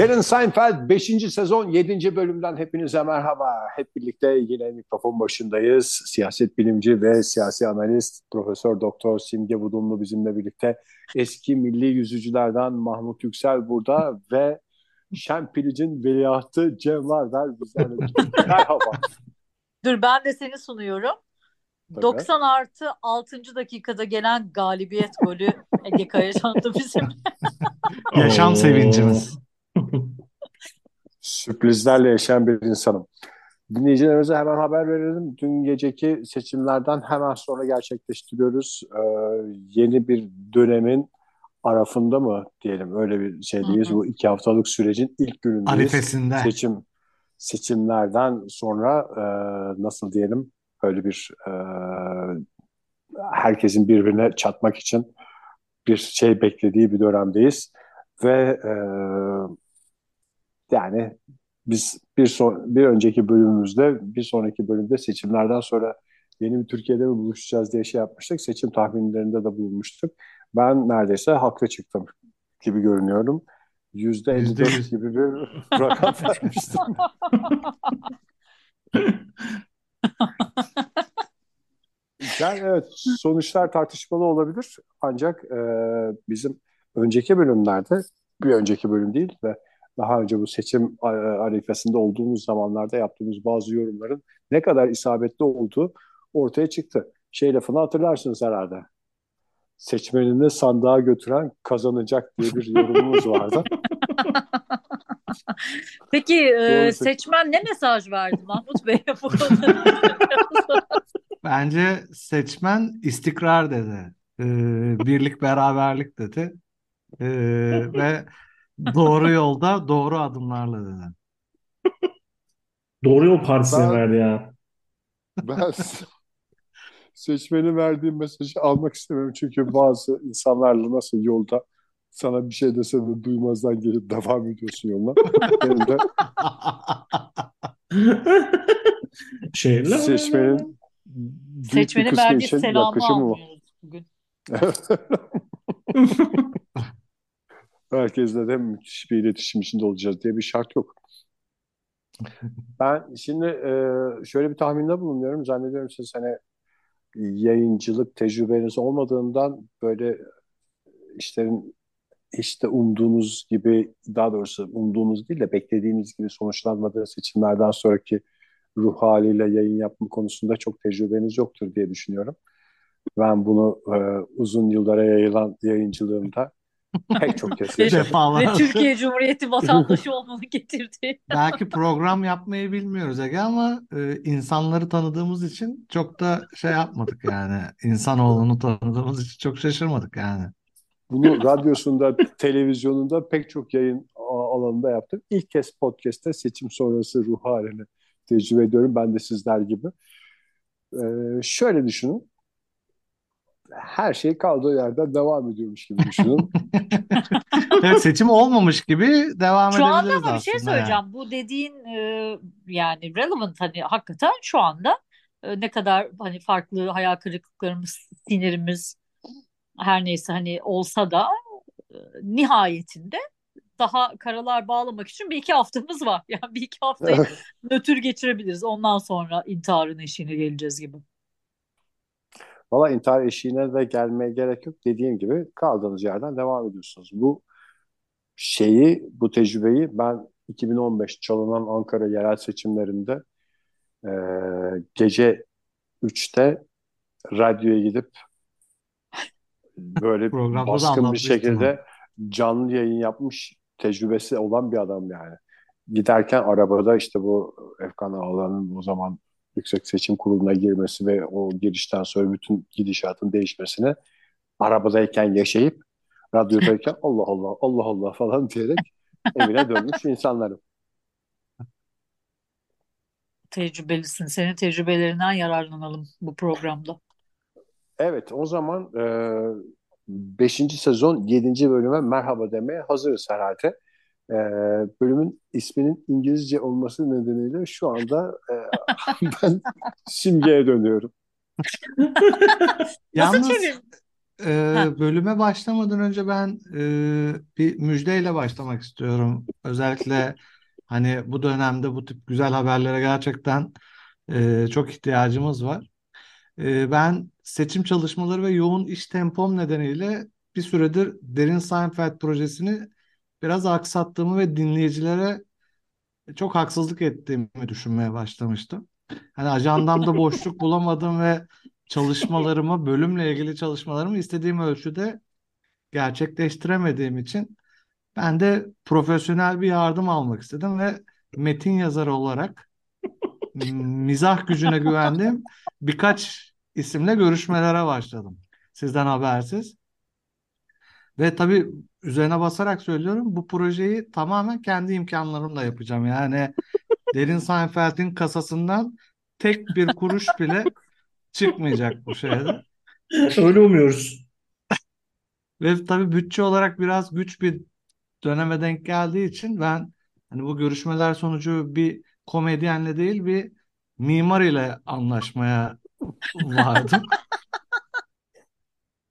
Terence Seinfeld 5. sezon 7. bölümden hepinize merhaba. Hep birlikte yine mikrofon başındayız. Siyaset bilimci ve siyasi analist Profesör Doktor Simge Budumlu bizimle birlikte. Eski milli yüzücülerden Mahmut Yüksel burada ve Şempilic'in veliahtı Cem Vardar bizlerle birlikte. Merhaba. Dur ben de seni sunuyorum. Tabii. 90 artı 6. dakikada gelen galibiyet golü Ege Kayacan'dı bizim. Yaşam sevincimiz. Sürprizlerle yaşayan bir insanım. Dinleyicilerimize hemen haber verelim. Dün geceki seçimlerden hemen sonra gerçekleştiriyoruz. Ee, yeni bir dönemin arafında mı diyelim öyle bir şeydeyiz. Hı hı. Bu iki haftalık sürecin ilk günündeyiz. Arifesinde. Seçim seçimlerden sonra e, nasıl diyelim böyle bir e, herkesin birbirine çatmak için bir şey beklediği bir dönemdeyiz ve e, yani biz bir son, bir önceki bölümümüzde bir sonraki bölümde seçimlerden sonra yeni bir Türkiye'de mi buluşacağız diye şey yapmıştık. Seçim tahminlerinde de bulunmuştuk. Ben neredeyse haklı çıktım gibi görünüyorum. Yüzde Yüzde 54 yüz. gibi bir rakam vermiştim. Yani evet sonuçlar tartışmalı olabilir ancak e, bizim önceki bölümlerde bir önceki bölüm değil de daha önce bu seçim arifesinde olduğumuz zamanlarda yaptığımız bazı yorumların ne kadar isabetli olduğu ortaya çıktı. Şey lafını hatırlarsınız herhalde. Seçmenini sandığa götüren kazanacak diye bir yorumumuz vardı. Peki e, seçmen ne mesaj verdi Mahmut konuda? Bence seçmen istikrar dedi. Ee, birlik beraberlik dedi. Ee, ve doğru yolda doğru adımlarla dedi. Doğru Yol Partisi'ne Ben- verdi ya. Ben seçmenin verdiği mesajı almak istemiyorum. Çünkü bazı insanlarla nasıl yolda sana bir şey dese de duymazdan gelip devam ediyorsun yoluna. Benim de seçmenin büyük bir Seçmenin kısmı verdiği için selamı yaklaşımı var. almıyoruz bugün. Herkesle de müthiş bir iletişim içinde olacağız diye bir şart yok. Ben şimdi e, şöyle bir tahminde bulunuyorum. Zannediyorum siz hani yayıncılık tecrübeniz olmadığından böyle işlerin işte umduğunuz gibi daha doğrusu umduğunuz değil de beklediğiniz gibi sonuçlanmadığı seçimlerden sonraki ruh haliyle yayın yapma konusunda çok tecrübeniz yoktur diye düşünüyorum. Ben bunu e, uzun yıllara yayılan yayıncılığımda pek çok kez Ve- yaşadım. Ve. Türkiye Cumhuriyeti vatandaşı olmanı getirdi. Belki program yapmayı bilmiyoruz Ege ama e, insanları tanıdığımız için çok da şey yapmadık yani. İnsanoğlunu tanıdığımız için çok şaşırmadık yani. Bunu radyosunda, televizyonunda pek çok yayın alanında yaptım. İlk kez podcast'te seçim sonrası ruh halini tecrübe ediyorum. Ben de sizler gibi. Ee, şöyle düşünün. Her şey kaldığı yerden devam ediyormuş gibi düşünün. Evet, seçim olmamış gibi devam Şu anda edebiliriz ama bir şey aslında yani. söyleyeceğim. Bu dediğin e, yani relevant hani hakikaten şu anda e, ne kadar hani farklı hayal kırıklıklarımız, sinirimiz her neyse hani olsa da e, nihayetinde daha karalar bağlamak için bir iki haftamız var. Yani bir iki haftayı nötr geçirebiliriz. Ondan sonra intiharın eşiğine geleceğiz gibi. Valla intihar eşiğine de gelmeye gerek yok. Dediğim gibi kaldığınız yerden devam ediyorsunuz. Bu şeyi, bu tecrübeyi ben 2015 çalınan Ankara yerel seçimlerinde e, gece 3'te radyoya gidip böyle baskın bir şekilde canlı yayın yapmış tecrübesi olan bir adam yani. Giderken arabada işte bu Efkan Ağalan'ın o zaman Yüksek Seçim Kurulu'na girmesi ve o girişten sonra bütün gidişatın değişmesini arabadayken yaşayıp radyodayken Allah Allah Allah Allah falan diyerek evine dönmüş insanlarım. Tecrübelisin. Senin tecrübelerinden yararlanalım bu programda. Evet o zaman 5. sezon 7. bölüme merhaba demeye hazırız herhalde. E, bölümün isminin İngilizce olması nedeniyle şu anda e, ben simgeye dönüyorum. Nasıl Yalnız e, bölüme başlamadan önce ben e, bir müjdeyle başlamak istiyorum. Özellikle hani bu dönemde bu tip güzel haberlere gerçekten e, çok ihtiyacımız var. E, ben seçim çalışmaları ve yoğun iş tempom nedeniyle bir süredir Derin Seinfeld projesini biraz aksattığımı ve dinleyicilere çok haksızlık ettiğimi düşünmeye başlamıştım. Hani ajandamda boşluk bulamadım ve çalışmalarımı, bölümle ilgili çalışmalarımı istediğim ölçüde gerçekleştiremediğim için ben de profesyonel bir yardım almak istedim ve metin yazarı olarak mizah gücüne güvendiğim birkaç isimle görüşmelere başladım. Sizden habersiz. Ve tabii üzerine basarak söylüyorum bu projeyi tamamen kendi imkanlarımla yapacağım. Yani Derin Seinfeld'in kasasından tek bir kuruş bile çıkmayacak bu şeyde. Öyle umuyoruz. Ve tabii bütçe olarak biraz güç bir döneme denk geldiği için ben hani bu görüşmeler sonucu bir komedyenle değil bir mimar ile anlaşmaya vardım.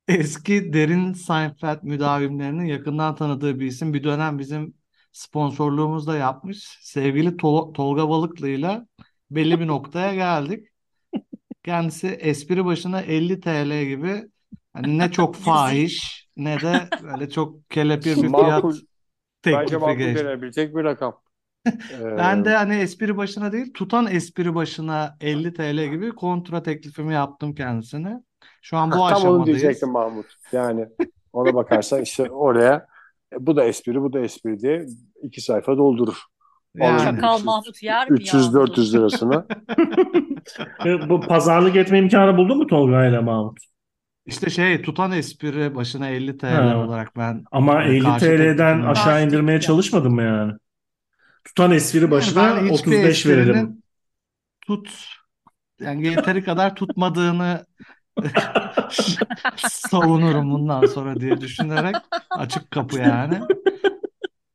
Eski derin Seinfeld müdavimlerinin yakından tanıdığı bir isim. Bir dönem bizim sponsorluğumuzda yapmış. Sevgili Tol- Tolga Balıklı'yla belli bir noktaya geldik. Kendisi espri başına 50 TL gibi hani ne çok fahiş ne de böyle çok kelepir bir fiyat Makul, bence teklifi makul geçti. denebilecek bir rakam. Ben de hani espri başına değil tutan espri başına 50 TL gibi kontra teklifimi yaptım kendisine. Şu an bu Ha, tam onu aşamadayız. diyecektim Mahmut. Yani ona bakarsan işte oraya bu da espri bu da espri diye iki sayfa doldurur. Yani Çakal 300, Mahmut yer mi ya 300-400 lirasını. E, Bu pazarlık etme imkanı buldun mu Tolga ile Mahmut? işte şey tutan espri başına 50 TL Ha. olarak ben Ama e, 50 karşı TL'den aşağı Karşı indirmeye teklif çalışmadın mı yani? Tutan espri Yani başına hiçbir 35 verelim. tut yani yeteri kadar tutmadığını savunurum bundan sonra diye düşünerek açık kapı yani.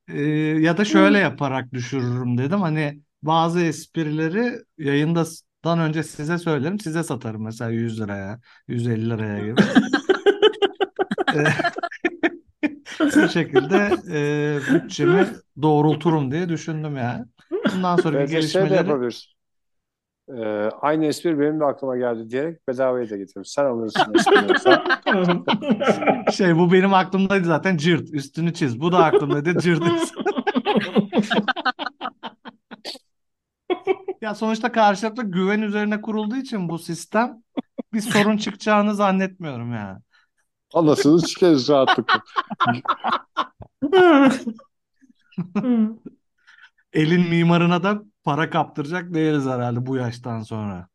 Ee, ya da şöyle yaparak düşürürüm dedim. Hani bazı esprileri yayından önce size söylerim, size satarım mesela 100 liraya, 150 liraya gibi. Ee, Bu şekilde e, bütçemi doğrulturum diye düşündüm yani. Bundan sonraki Bence şey de gelişmeleri yapabiliriz. Ee, aynı espri benim de aklıma geldi diyerek bedavaya da getiririz. Sen alırsın şey bu benim aklımdaydı zaten cırt üstünü çiz. Bu da aklımdaydı cırt. Ya sonuçta karşılıklı güven üzerine kurulduğu için bu sistem bir sorun çıkacağını zannetmiyorum yani. Anasını çıkarız rahatlıkla. Elin mimarına da para kaptıracak değiliz herhalde bu yaştan sonra.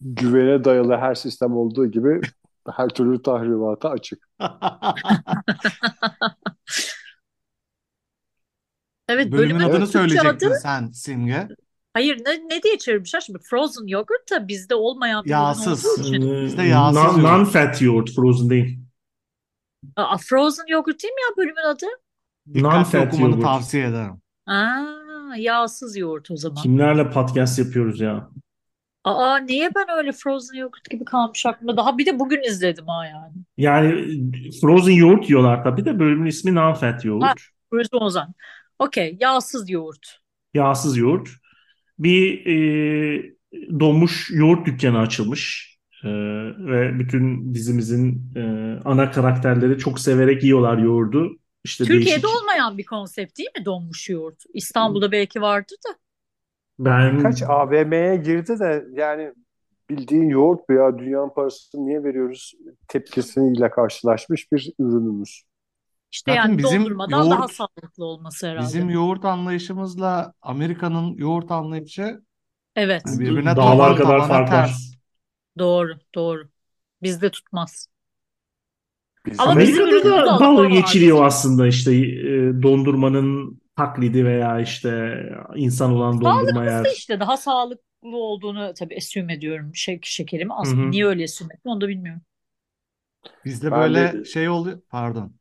Güvene dayalı her sistem olduğu gibi her türlü tahribata açık. Evet Bölümün bölümün adını söyleyecektin adı sen Simge. hayır ne, ne diye çevirmişler şimdi Frozen Yogurt da bizde olmayan bir ürün Yağsız. olduğu için Bizde yağsız Non- yoğurt. Non-fat yoğurt, frozen değil. Aa, Frozen Yogurt değil mi ya bölümün adı? Dikkatli Non-fat okumanı yoğurt. tavsiye ederim. Aa, yağsız yoğurt o zaman. Kimlerle podcast yapıyoruz ya? Aa niye ben öyle Frozen Yogurt gibi kalmış aklımda? Daha bir de bugün izledim ha yani. Yani frozen yoğurt yiyorlar tabii de bölümün ismi non-fat Ha, yoğurt. Frozen o zaman. Okey yağsız yoğurt. Yağsız yoğurt. Bir e, donmuş yoğurt dükkanı açılmış. E, ve bütün dizimizin e, ana karakterleri çok severek yiyorlar yoğurdu. İşte Türkiye'de değişik. olmayan bir konsept değil mi donmuş yoğurt? İstanbul'da belki vardır da. Ben Kaç AVM'ye girdi de yani bildiğin yoğurt bu ya dünyanın parasını niye veriyoruz tepkisiyle karşılaşmış bir ürünümüz. İşte Zaten yani bizim dondurmadan daha yoğurt sağlıklı olması herhalde. bizim yoğurt anlayışımızla Amerika'nın yoğurt anlayışı Evet, yani birbirine dağlar kadar fark var. doğru, doğru. Bizde tutmaz. Bizim Ama bizim Amerika'da ürünümüz da de dalga var geçiliyor bizim. aslında işte e, dondurmanın taklidi veya işte insan olan dondurma yer. işte daha sağlıklı olduğunu tabii assume ediyorum şey, şekerimi. Aslında hı. niye öyle assume ettim onu da bilmiyorum. Bizde ben böyle de şey oluyor. Pardon. e,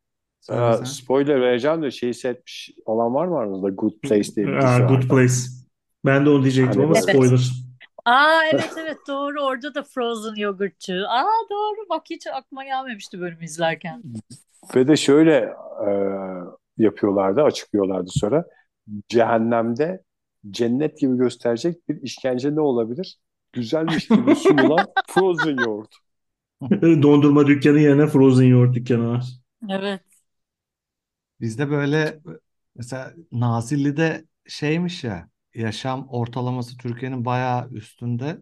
Söylesene. spoiler vereceğim de şeyi seyretmiş olan var mı aranızda? Good Place diye bir Aa, dizi Good. Place. Ben de onu diyecektim Hani ama Evet. spoiler. Aa evet evet doğru orada da frozen yogurtçu. Aa doğru bak hiç aklıma gelmemişti bölümü izlerken. Ve de şöyle e, yapıyorlardı, açıklıyorlardı sonra. Cehennemde cennet gibi gösterecek bir işkence ne olabilir? Güzelmiş gibi sunulan frozen yoğurt. Dondurma dükkanı yerine frozen yoğurt dükkanı var. Evet. Bizde böyle mesela Nazilli'de şeymiş ya yaşam ortalaması Türkiye'nin bayağı üstünde.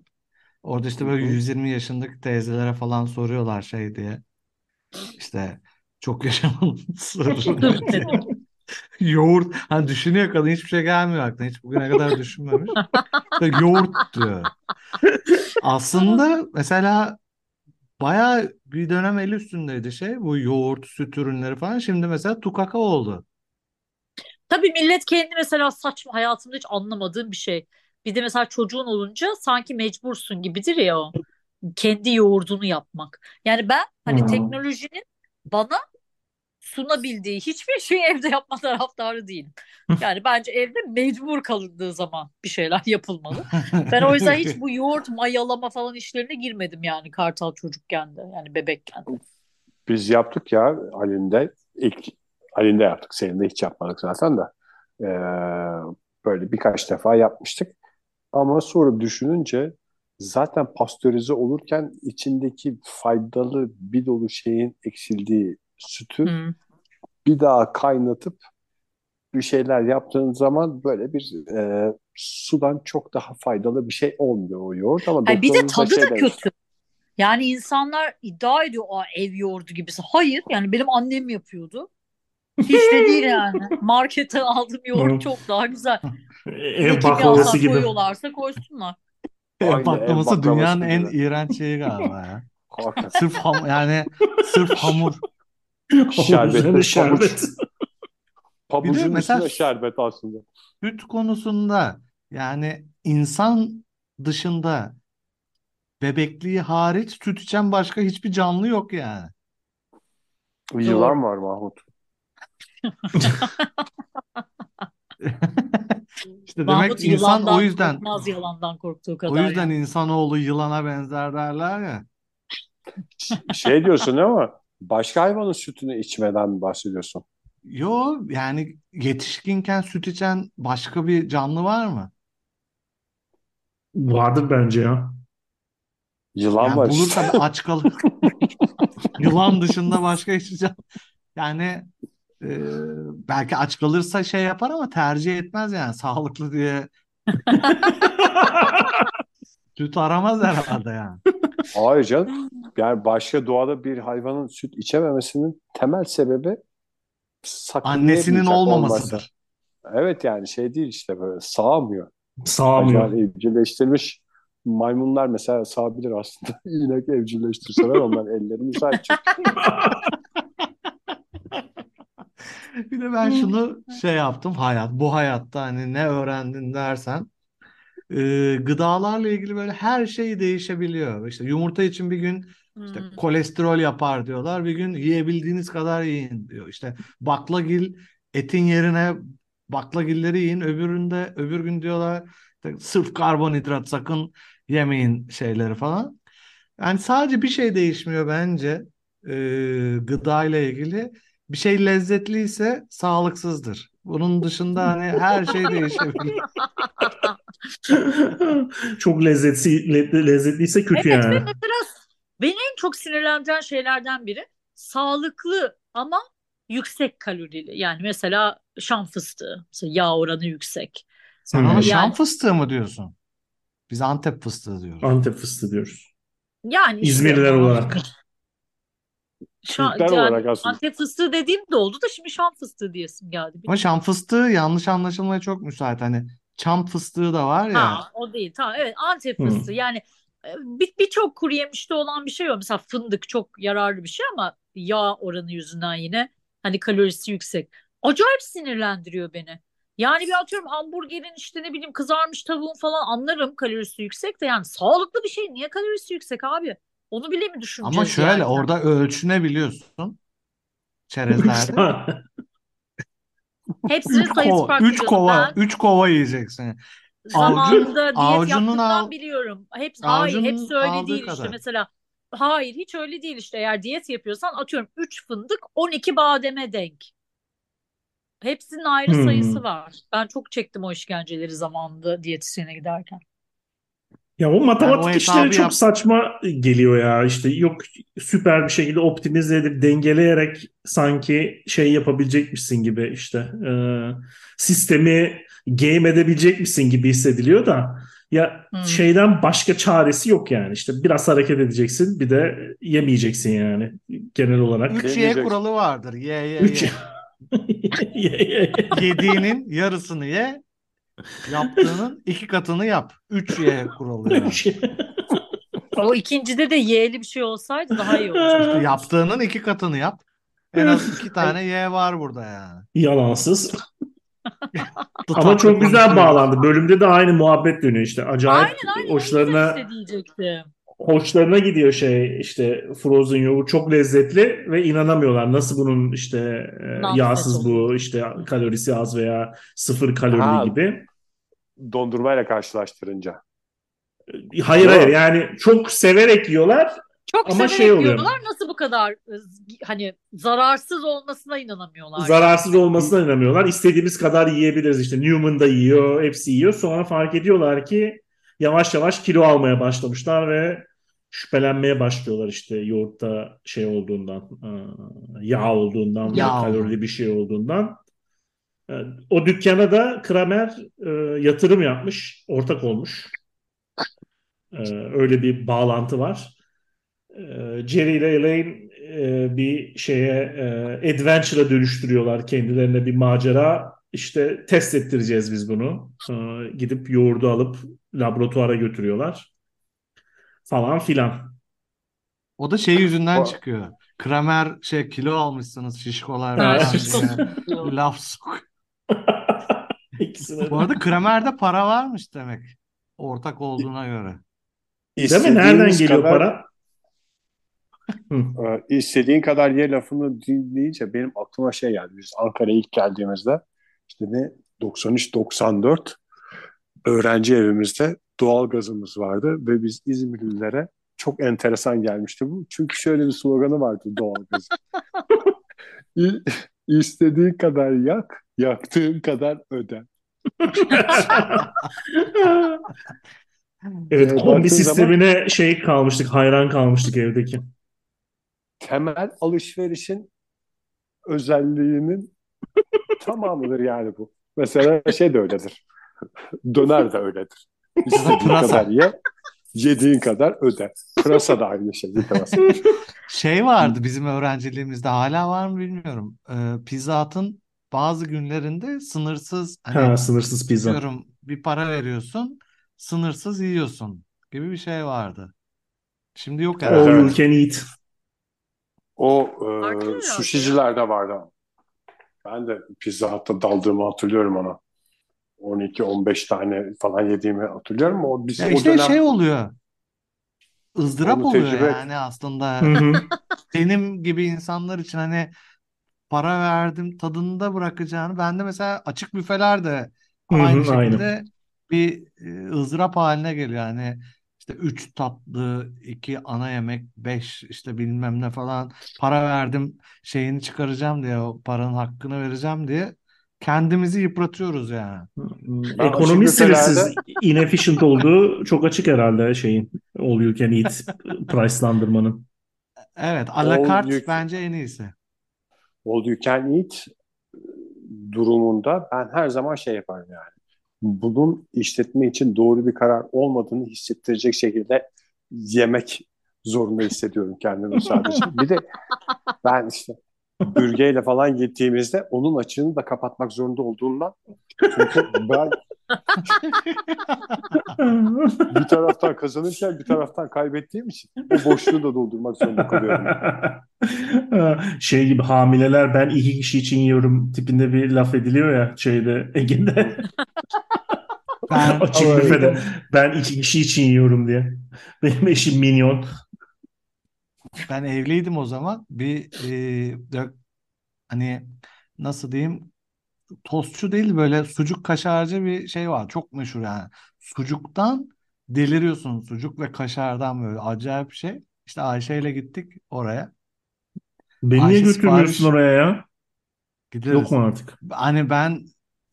Orada işte böyle Hı hı. 120 yaşındaki teyzelere falan soruyorlar şey diye. İşte çok yaşamanın sırrı. Yoğurt. Hani düşünüyor kadın hiçbir şey gelmiyor aklına. Hiç bugüne kadar düşünmemiş. İşte yoğurt diyor. Aslında mesela bayağı bir dönem el üstündeydi şey. Bu yoğurt, süt ürünleri falan. Şimdi mesela tukaka oldu. Tabii millet kendi mesela saçma hayatımda hiç anlamadığım bir şey. Bir de mesela çocuğun olunca sanki mecbursun gibidir ya o. Kendi yoğurdunu yapmak. Yani ben hani Hı. teknolojinin bana sunabildiği hiçbir şeyi evde yapma taraftarı değilim. Yani bence evde mecbur kalındığı zaman bir şeyler yapılmalı. Ben o yüzden hiç bu yoğurt mayalama falan işlerine girmedim yani Kartal çocukken de yani bebekken de. Biz yaptık ya Ali'nde. ilk Ali'nde yaptık. Senin de hiç yapmadık zaten de. Ee, böyle birkaç defa yapmıştık. Ama sonra düşününce zaten pastörize olurken içindeki faydalı bir dolu şeyin eksildiği sütü Hmm. bir daha kaynatıp bir şeyler yaptığın zaman böyle bir e, sudan çok daha faydalı bir şey olmuyor o yoğurt ama Ay bir de da tadı da şey demiş. kötü. Yani insanlar iddia ediyor Aa, ev yoğurdu gibisi. Hayır yani benim annem yapıyordu. Hiç de değil yani. Marketten aldığım yoğurt çok daha güzel. Ev baklavası gibi. koyuyorlarsa koysunlar. Ev baklavası dünyanın en iğrenç şeyi galiba ya. Sırf ham yani sırf hamur. Şerbet. De Pabucun mesela şerbet aslında. süt konusunda yani insan dışında bebekliği hariç süt içen başka hiçbir canlı yok yani. Yılan var Mahmut. İşte demek Mahmut insan yılandan o yüzden korkmaz yalandan korktuğu o kadar yüzden yani. insanoğlu yılana benzer derler ya. Şey diyorsun ama başka hayvanın sütünü içmeden bahsediyorsun. Yo yani yetişkinken süt içen başka bir canlı var mı? Vardır bence ya. Yılan Yani var bulursam işte. aç kalır. Yılan dışında başka hiçbir can. Yani e, belki aç kalırsa şey yapar ama tercih etmez yani sağlıklı diye süt aramaz herhalde yani. Hayır canım. Yani başka doğada bir hayvanın süt içememesinin temel sebebi Annesinin olması. olmamasıdır. Evet yani şey değil işte böyle sağamıyor. Sağlamıyor. Acayip evcilleştirilmiş maymunlar mesela sağabilir aslında. İnek evcilleştirseler onların elleri müsait çünkü. Bir de ben şunu şey yaptım hayat bu hayatta hani ne öğrendin dersen e, gıdalarla ilgili böyle her şey değişebiliyor. İşte yumurta için bir gün işte Hmm. kolesterol yapar diyorlar. Bir gün yiyebildiğiniz kadar yiyin diyor. İşte baklagil etin yerine baklagilleri yiyin. Öbüründe öbür gün diyorlar işte sırf karbonhidrat sakın yemeyin şeyleri falan. Yani sadece bir şey değişmiyor bence e, gıda ile ilgili. Bir şey lezzetliyse sağlıksızdır. Bunun dışında hani her şey değişebilir. Çok lezzetli, le- lezzetliyse kötü Evet ve yani. mesela beni en çok sinirlendiren şeylerden biri sağlıklı ama yüksek kalorili. Yani mesela şan fıstığı, mesela yağ oranı yüksek. Sen Yani- Şam fıstığı mı diyorsun? Biz Antep fıstığı diyoruz. Antep fıstığı diyoruz. Yani işte İzmirliler olarak. Şan, yani olarak aslında. Antep fıstığı dediğim de oldu da şimdi şan fıstığı diyesim geldi. Ama Şam fıstığı yanlış anlaşılmaya çok müsait. Hani çam fıstığı da var ya. Ha, o değil. Tamam. Evet, Antep Hı. fıstığı. Yani e, bir birçok kuru yemişte olan bir şey o. Mesela fındık çok yararlı bir şey ama yağ oranı yüzünden yine hani kalorisi yüksek. Acayip sinirlendiriyor beni. Yani bir atıyorum hamburgerin işte ne bileyim kızarmış tavuğun falan anlarım kalorisi yüksek de yani sağlıklı bir şey niye kalorisi yüksek abi? Onu bile mi düşüneceğiz Ama şöyle yani? orada ölçünebiliyorsun. Çerezlerde. Hepsinin sayısı kova, farklı üç kova, Ben üç kova yiyeceksin. zamanında diyet avucunun yaptığımdan al- biliyorum. Hep hayır hepsi öyle değil işte kadar. mesela. Hayır hiç öyle değil işte eğer diyet yapıyorsan atıyorum 3 fındık 12 bademe denk. Hepsinin ayrı Hmm. sayısı var. Ben çok çektim o işkenceleri zamanında diyetisyene giderken. Ya o Ben o matematik işleri çok yap- saçma geliyor ya. İşte yok süper bir şekilde optimize edip dengeleyerek sanki şey yapabilecekmişsin gibi işte e, sistemi game edebilecekmişsin gibi hissediliyor da ya Hmm. şeyden başka çaresi yok yani. İşte biraz hareket edeceksin bir de yemeyeceksin yani genel olarak. 3Y Deneyeceksin. kuralı vardır. Ye ye Üç- ye. Yediğinin yarısını ye. Yaptığının iki katını yap. 3Y kuralı yani. O ikincide de Y'li bir şey olsaydı daha iyi olacaktı. Yaptığının iki katını yap. En az iki tane Y var burada yani. Yalansız. Ama çok güzel bağlandı. Bölümde de aynı muhabbet dönüyor işte. Acayip Aynen aynen hoşlarına işte. Hoşlarına gidiyor şey işte frozen yoğurt çok lezzetli ve inanamıyorlar. Nasıl bunun işte e, yağsız bu işte kalorisi az veya sıfır kalorili Ha. gibi. Dondurmayla karşılaştırınca. Hayır Doğru. hayır yani çok severek yiyorlar. Çok Ama severek şey oluyor. yiyorlar. Nasıl bu kadar e, hani zararsız olmasına inanamıyorlar. Zararsız olmasına inanıyorlar. İstediğimiz kadar yiyebiliriz işte. Newman da yiyor, hepsi yiyor. Sonra fark ediyorlar ki yavaş yavaş kilo almaya başlamışlar ve şüphelenmeye başlıyorlar işte yoğurtta şey olduğundan, e, yağ olduğundan Yağ kalorili bir şey olduğundan. E, O dükkana da Kramer e, yatırım yapmış, ortak olmuş. Öyle bir bağlantı var. Jerry ile Elaine bir şeye adventure'a dönüştürüyorlar kendilerine bir macera. İşte test ettireceğiz biz bunu. Gidip yoğurdu alıp laboratuvara götürüyorlar. Falan filan. O da şey yüzünden O- çıkıyor. Kramer şey kilo almışsınız şişkolar laf sok. Bu arada Kramer'de para varmış demek. Ortak olduğuna göre. Değil mi? Nereden geliyor kadar- para? Ee, istediğin kadar ye lafını dinleyince benim aklıma şey geldi. Biz Ankara'ya ilk geldiğimizde işte ne 93-94 öğrenci evimizde doğal gazımız vardı ve biz İzmirlilere çok enteresan gelmişti bu. Çünkü şöyle bir sloganı vardı doğal gazı. İ- İstediğin kadar yak, yaktığın kadar öde. Evet, Ee, kombi sistemine şey kalmıştık, hayran kalmıştık evdeki. Temel alışverişin özelliğinin tamamıdır yani bu. Mesela şey de öyledir. Döner de öyledir. İstediğin kadar ye, yediğin kadar öde. Pırasa da aynı şey. Şey vardı bizim öğrenciliğimizde hala var mı bilmiyorum. Ee, Pizza Hut'ın bazı günlerinde sınırsız hani Ha, sınırsız pizza. diyorum bir para veriyorsun sınırsız yiyorsun gibi bir şey vardı. Şimdi yok All herhalde. you evet. can eat. O e, suşicilerde vardı. Ben de Pizza Hut'ta daldığımı hatırlıyorum ona. 12-15 tane falan yediğimi hatırlıyorum. O biz Ya o işte dönem şey oluyor. ızdırap Onu oluyor tecrübe et. yani aslında. Benim gibi insanlar için hani para verdim tadında bırakacağını. Ben de mesela açık büfeler de Hı hı, aynı aynen. şekilde bir e, ızdırap haline geliyor. Yani işte üç tatlı, iki ana yemek, beş işte bilmem ne falan para verdim şeyini çıkaracağım diye o paranın hakkını vereceğim diye kendimizi yıpratıyoruz yani. Ben Ekonomi açık büfelerde- sınırsız inefficient olduğu çok açık herhalde şeyin all you can eat pricelandırmanın. Evet, alakart you- bence en iyisi. all you can eat durumunda ben her zaman şey yaparım yani. Bunun işletme için doğru bir karar olmadığını hissettirecek şekilde yemek zorunda hissediyorum kendimi sadece. Bir de ben işte bürgeyle falan gittiğimizde onun açığını da kapatmak zorunda olduğumdan çünkü ben bir taraftan kazanırken bir taraftan kaybettiğim için o boşluğu da doldurmak zorunda kalıyorum. Şey gibi hamileler ben iki kişi için yiyorum tipinde bir laf ediliyor ya şeyde Ege'de Ben açık büfede ben iki kişi için yiyorum diye. Benim eşim minyon. Ben evliydim o zaman. Bir e, hani nasıl diyeyim tostçu değil böyle sucuk kaşarcı bir şey var. Çok meşhur yani. Sucuktan deliriyorsun. Sucuk ve kaşardan böyle acayip bir şey. İşte Ayşe ile gittik oraya. Beni niye Ayşe götürmüyorsun sipariş oraya ya? Yok gideriz. mu artık? Hani ben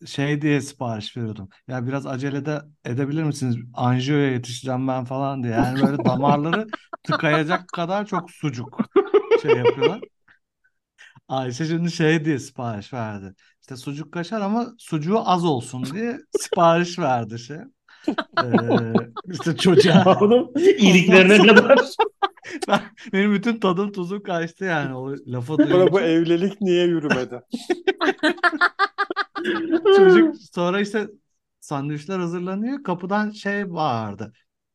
şey diye sipariş veriyordum. Ya biraz acele de edebilir misiniz? Anjiyoya yetişeceğim ben falan diye. Yani böyle damarları tıkayacak kadar çok sucuk şey yapıyorlar. Ayşe şimdi şey diye sipariş verdi. İşte sucuk kaşar ama sucuğu az olsun diye sipariş verdi şey. Ee, işte çocuğa Oğlum iyiliklerine kadar. ben, benim bütün tadım tuzum kaçtı yani o lafı Sonra bu duyunca. evlilik niye yürümedi? Çocuk sonra işte sandviçler hazırlanıyor. Kapıdan şey bağırdı.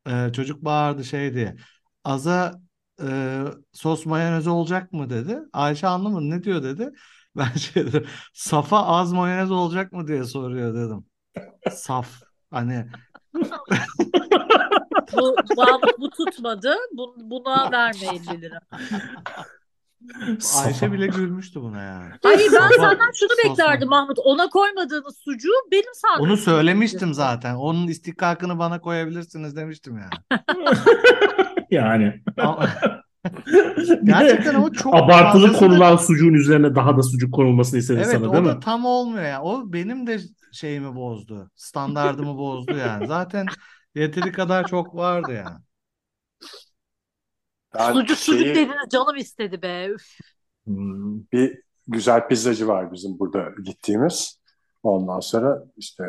Ee, çocuk bağırdı şey diye. Aza e, sos mayonez olacak mı dedi. Ayşe anlamadı ne diyor dedi. Ben şey dedim. Safa az mayonez olacak mı diye soruyor dedim. Saf. Hani Bu, Mahmut bu tutmadı. Bu, buna verme 50 lira. Ayşe bile gülmüştü buna yani. Hayır ben senden şunu beklerdim Mahmut. Ona koymadığınız sucuğu benim Onu sandviçime söylemiştim zaten. Onun istihkakını bana koyabilirsiniz demiştim yani. Yani. Ama- Gerçekten ama çok abartılı fazlasını- konulan sucuğun üzerine daha da sucuk konulmasını istedi Evet sana o değil da mi? tam olmuyor ya. O benim de şeyimi bozdu. Standardımı bozdu yani. Zaten yeteri kadar çok vardı yani. Ben Sucuk sucuk şeyi- dediniz canım istedi be. Üf. Hmm. bir güzel pizzacı var bizim burada gittiğimiz. Ondan sonra işte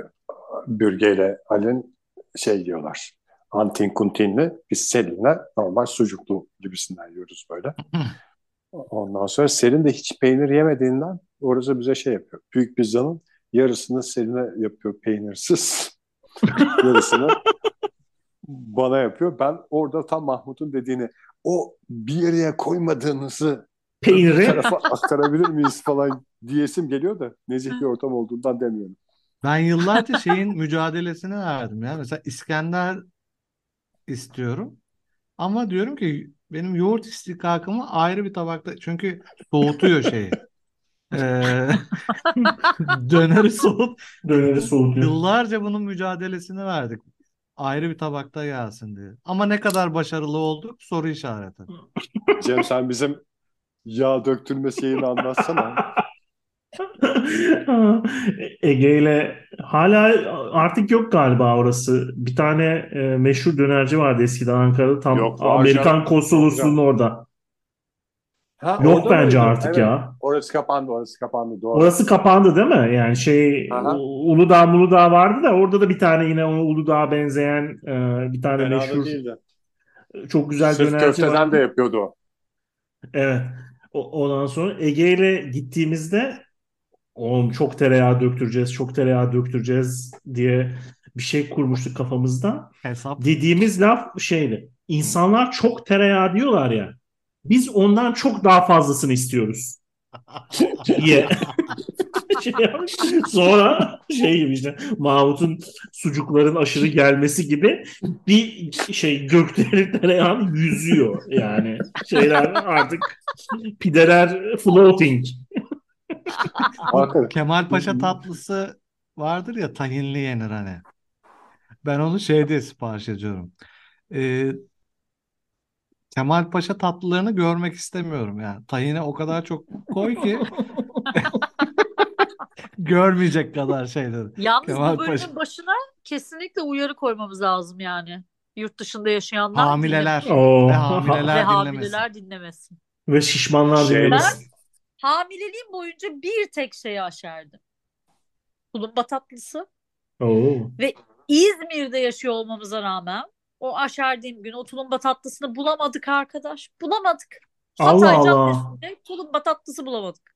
Bürge ile Alin şey diyorlar. Antin kuntinli biz Selin'le normal sucuklu gibisinden yiyoruz böyle. Ondan sonra Selin de hiç peynir yemediğinden orası bize şey yapıyor. Büyük pizzanın yarısını Selin'e yapıyor peynirsiz. yarısını bana yapıyor. Ben orada tam Mahmut'un dediğini o bir yere koymadığınızı Peyniri tarafa aktarabilir miyiz falan diyesim geliyor da nezih bir ortam olduğundan demiyorum. Ben yıllarca şeyin mücadelesini verdim ya. Mesela İskender istiyorum. Ama diyorum ki benim yoğurt istihkakımı ayrı bir tabakta çünkü soğutuyor şeyi. Ee, döneri soğut. döneri soğutuyor. Yıllarca bunun mücadelesini verdik. Ayrı bir tabakta gelsin diye. Ama ne kadar başarılı olduk soru işareti. Cem sen bizim yağ döktürme şeyini anlatsana. Ege ile hala artık yok galiba orası. Bir tane e, meşhur dönerci vardı eskiden Ankara'da tam Yok, Amerikan konsolosluğunun orada. Ha, Yok bence mıydı? artık Evet. ya. Orası kapandı, orası kapandı. Doğru. Orası kapandı değil mi? Yani şey Aha. Uludağ Muludağ vardı da orada da bir tane yine ona Uludağ'a benzeyen e, bir tane Fena da meşhur değildi. çok güzel Sırf dönerci köfteden vardı. de yapıyordu o. Evet. O- Ondan sonra Ege ile gittiğimizde oğlum çok tereyağı döktüreceğiz, çok tereyağı döktüreceğiz diye bir şey kurmuştuk kafamızda. Hesap. Dediğimiz laf şeydi. İnsanlar çok tereyağı diyorlar ya. Biz ondan çok daha fazlasını istiyoruz diye. Sonra şey gibi işte Mahmut'un sucukların aşırı gelmesi gibi bir şey gökdelen tereyağını yüzüyor yani. Şeyler artık pideler floating. Kemal Paşa tatlısı vardır ya tahinli yenir hani. Ben onu şey diye sipariş ediyorum. Ee, Kemal Paşa tatlılarını görmek istemiyorum yani. Tahine o kadar çok koy ki görmeyecek kadar şeyleri. Yalnız Kemal bu bölümün Paşa. başına kesinlikle uyarı koymamız lazım yani. Yurt dışında yaşayanlar Hamileler ve dinlemesin. hamileler ve dinlemesin. hamileler dinlemesin. Ve şişmanlar Şey- dinlemesin. Hamileliğim boyunca bir tek şeyi aşerdim. Tulumba tatlısı. Oo. İzmir'de yaşıyor olmamıza rağmen o aşerdiğim gün o tulumba tatlısını bulamadık arkadaş. Bulamadık. Allah Hatay Allah. Caddesi'nde tulumba tatlısı bulamadık.